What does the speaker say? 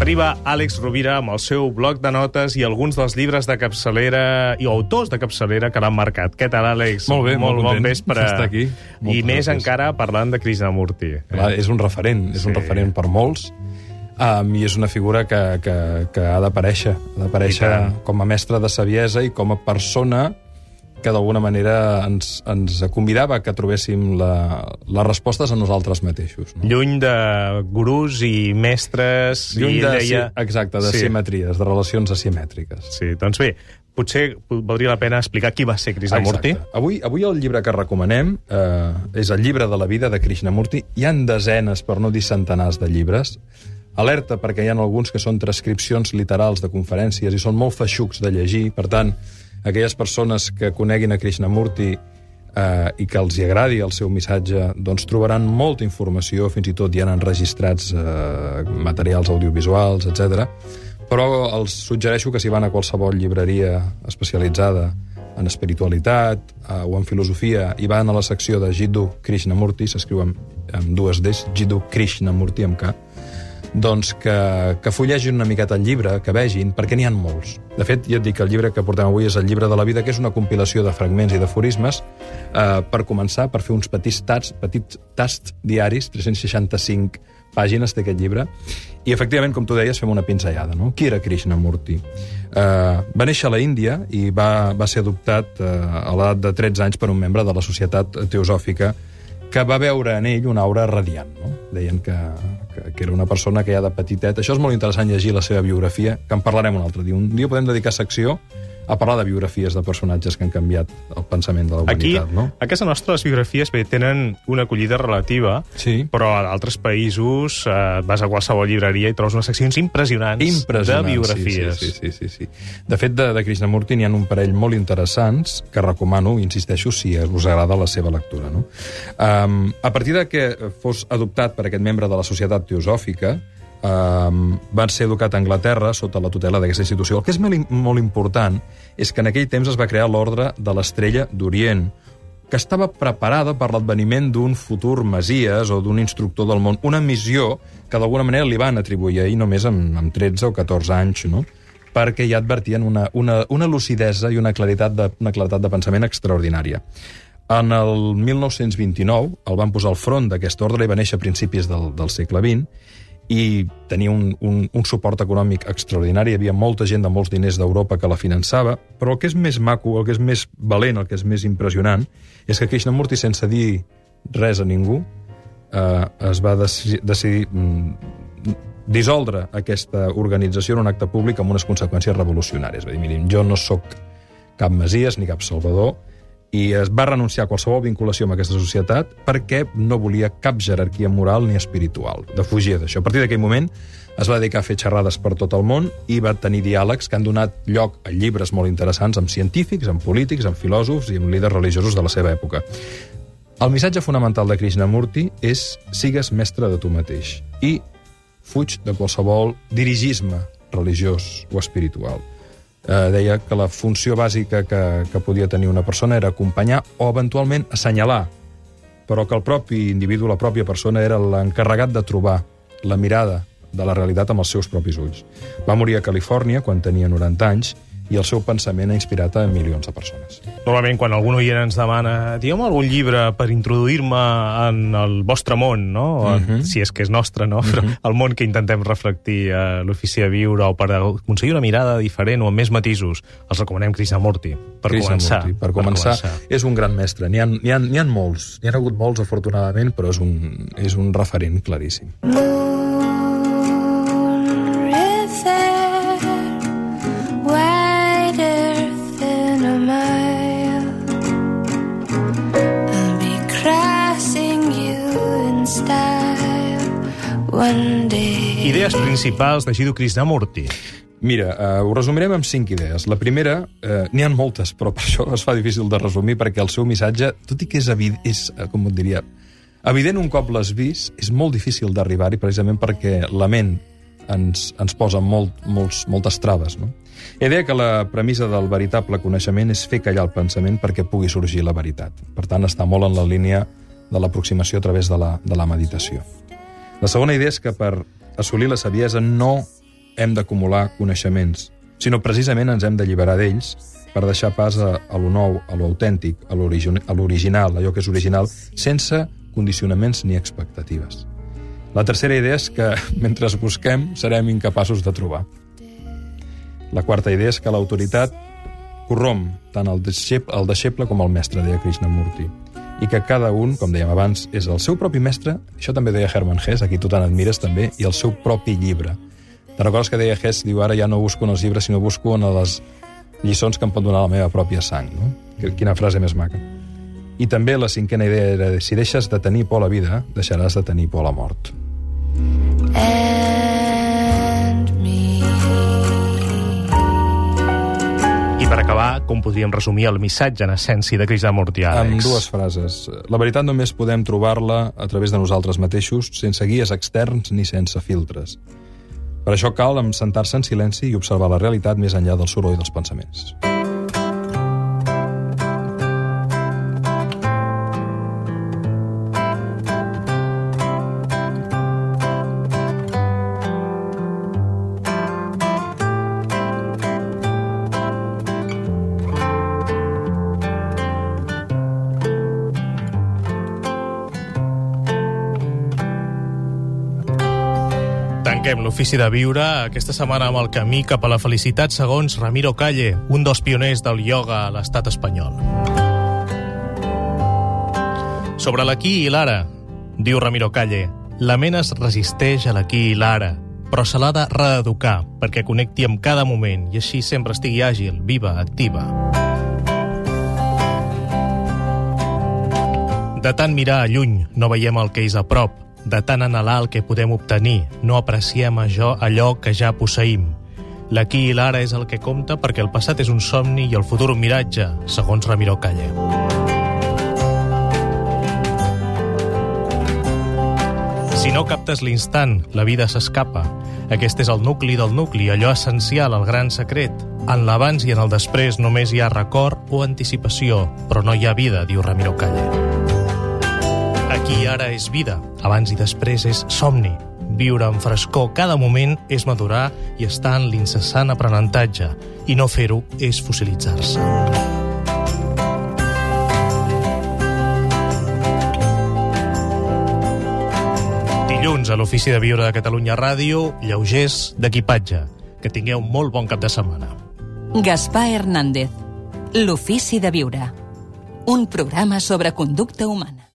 Arriba Àlex Rovira amb el seu bloc de notes i alguns dels llibres de capçalera i autors de capçalera que l'han marcat. Què tal, Àlex? Molt bé, molt bon content vespre. d'estar aquí. I Moltes més gràcies. encara parlant de Krishnamurti. Clar, és un referent, és un Sí. referent per molts, um, i és una figura que, que, que ha d'aparèixer, ha d'aparèixer I com a mestre de saviesa i com a persona que d'alguna manera ens, ens convidava que trobéssim la, les respostes a nosaltres mateixos. No? Lluny de gurús i mestres... Lluny i de, deia... sí, exacte, de Sí. simetries, de relacions asimètriques. Sí, doncs bé, potser valdria la pena explicar qui va ser Krishnamurti. Exacte. Avui, avui el llibre que recomanem eh, és el llibre de la vida de Krishnamurti. Hi han desenes, per no dir centenars, de llibres. Alerta, perquè hi ha alguns que són transcripcions literals de conferències i són molt feixucs de llegir. Per tant, aquelles persones que coneguin a Krishnamurti eh, i que els hi agradi el seu missatge, doncs trobaran molta informació, fins i tot hi han enregistrats eh, materials audiovisuals, etc. Però els suggereixo que si van a qualsevol llibreria especialitzada en espiritualitat eh, o en filosofia i van a la secció de Jiddu Krishnamurti, s'escriu amb, amb dues Ds, Jiddu Krishnamurti amb K, doncs que, que fullegin una miqueta el llibre, que vegin, perquè n'hi ha molts. De fet, ja et dic que el llibre que portem avui és el llibre de la vida, que és una compilació de fragments i d'aforismes, eh, per començar, per fer uns petits tasts, petits tasts diaris, 365 pàgines d'aquest llibre, i efectivament, com tu deies, fem una pinzellada, no? Qui era Krishnamurti? Uh, va néixer a la Índia i va, va ser adoptat uh, a l'edat de 13 anys per un membre de la Societat Teosòfica que va veure en ell una aura radiant. No? Deien que, que, que era una persona que ja de petitet... Això és molt interessant llegir la seva biografia, que en parlarem un altre dia. Un dia podem dedicar secció a parlar de biografies de personatges que han canviat el pensament de la Aquí, humanitat. no? a casa nostra, les biografies bé, tenen una acollida relativa, Sí. però a d'altres països eh, vas a qualsevol llibreria i trobes unes seccions impressionants, Impressionant, de biografies. Sí, sí, sí, sí, sí. De fet, de, de Krishnamurti n'hi ha un parell molt interessants que recomano, insisteixo, si us agrada la seva lectura. No? Um, a partir de que fos adoptat per aquest membre de la Societat Teosòfica, um, van ser educat a Anglaterra sota la tutela d'aquesta institució. El que és molt, im- molt important és que en aquell temps es va crear l'Ordre de l'Estrella d'Orient, que estava preparada per l'adveniment d'un futur masies o d'un instructor del món, una missió que d'alguna manera li van atribuir ahir només amb, amb 13 o 14 anys, no? perquè ja advertien una, una, una lucidesa i una claritat, de, una claritat de pensament extraordinària. En el 1929 el van posar al front d'aquest ordre i va néixer a principis del, del segle XX i tenia un, un, un suport econòmic extraordinari. Hi havia molta gent de molts diners d'Europa que la finançava, però el que és més maco, el que és més valent, el que és més impressionant, és que Krishnamurti, sense dir res a ningú, eh, es va deci decidir mm, dissoldre aquesta organització en un acte públic amb unes conseqüències revolucionàries. Va dir, mirin, jo no sóc cap Masies ni cap Salvador, i es va renunciar a qualsevol vinculació amb aquesta societat perquè no volia cap jerarquia moral ni espiritual, de fugir d'això. A partir d'aquell moment es va dedicar a fer xerrades per tot el món i va tenir diàlegs que han donat lloc a llibres molt interessants amb científics, amb polítics, amb filòsofs i amb líders religiosos de la seva època. El missatge fonamental de Krishnamurti és sigues mestre de tu mateix i fuig de qualsevol dirigisme religiós o espiritual eh, deia que la funció bàsica que, que podia tenir una persona era acompanyar o eventualment assenyalar, però que el propi individu, la pròpia persona, era l'encarregat de trobar la mirada de la realitat amb els seus propis ulls. Va morir a Califòrnia quan tenia 90 anys i el seu pensament ha inspirat a milions de persones. Normalment, quan algun oient ens demana digueu algun llibre per introduir-me en el vostre món, no? O, Mhm. Si és que és nostre, no? Però el món que intentem reflectir a l'ofici de viure o per aconseguir una mirada diferent o amb més matisos, els recomanem Krishnamurti. Per començar. Krishnamurti, Per començar, és un gran mestre. N'hi ha, ha, ha molts. N'hi ha hagut molts, afortunadament, però és un, és un referent claríssim. river, Idees principals de Jiddu Krishnamurti. Mira, eh, ho resumirem amb cinc idees. La primera, eh, n'hi han moltes, però per això es fa difícil de resumir, perquè el seu missatge, tot i que és, evident, és eh, com et diria, evident un cop l'has vist, és molt difícil d'arribar-hi, precisament perquè la ment ens, ens posa molt, molts, moltes traves. No? Ell deia que la premissa del veritable coneixement és fer callar el pensament perquè pugui sorgir la veritat. Per tant, està molt en la línia de l'aproximació a través de la, de la meditació. La segona idea és que per assolir la saviesa no hem d'acumular coneixements, sinó precisament ens hem d'alliberar d'ells per deixar pas a, a lo nou, a lo autèntic, a l'origi- a l'original, allò que és original, sense condicionaments ni expectatives. La tercera idea és que, mentre busquem, serem incapaços de trobar. La quarta idea és que l'autoritat corromp tant el deixeble, el deixeble com el mestre, deia Krishnamurti. I que cada un, com dèiem abans, és el seu propi mestre, això també deia Hermann Hesse, aquí tu tant admires també, i el seu propi llibre. Te'n recordes que deia Hesse, diu, ara ja no busco en els llibres, sinó busco en les lliçons que em pot donar la meva pròpia sang, no? Quina frase més maca. I també la cinquena idea era, si deixes de tenir por a la vida, deixaràs de tenir por a la mort. and per acabar, com podríem resumir el missatge en essència de Krishnamurti, Àlex? Amb dues frases. La veritat només podem trobar-la a través de nosaltres mateixos, sense guies externs ni sense filtres. Per això cal sentar-se en silenci i observar la realitat més enllà del soroll dels pensaments. Tanquem l'ofici de viure aquesta setmana amb el camí cap a la felicitat segons Ramiro Calle, un dels pioners del ioga a l'estat espanyol. Sobre l'aquí i l'ara, diu Ramiro Calle, la ment es resisteix a l'aquí i l'ara, però se l'ha de reeducar perquè connecti amb cada moment i així sempre estigui àgil, viva, activa. De tant mirar a lluny, no veiem el que és a prop. De tant anhelar el que podem obtenir, no apreciem allò, allò que ja posseïm. L'aquí i l'ara és el que compta perquè el passat és un somni i el futur un miratge, segons Ramiro Calle. Si no captes l'instant, la vida s'escapa. Aquest és el nucli del nucli, allò essencial, el gran secret. En l'abans i en el després només hi ha record o anticipació, però no hi ha vida, diu Ramiro Calle. Aquí i ara és vida, abans i després és somni. Viure amb frescor cada moment és madurar i estar en l'incessant aprenentatge, i no fer-ho és fossilitzar-se. Dilluns a l'Ofici de Viure de Catalunya Ràdio, lleugers d'equipatge. Que tingueu molt bon cap de setmana. Gaspar Hernández. L'ofici de viure. Un programa sobre conducta humana.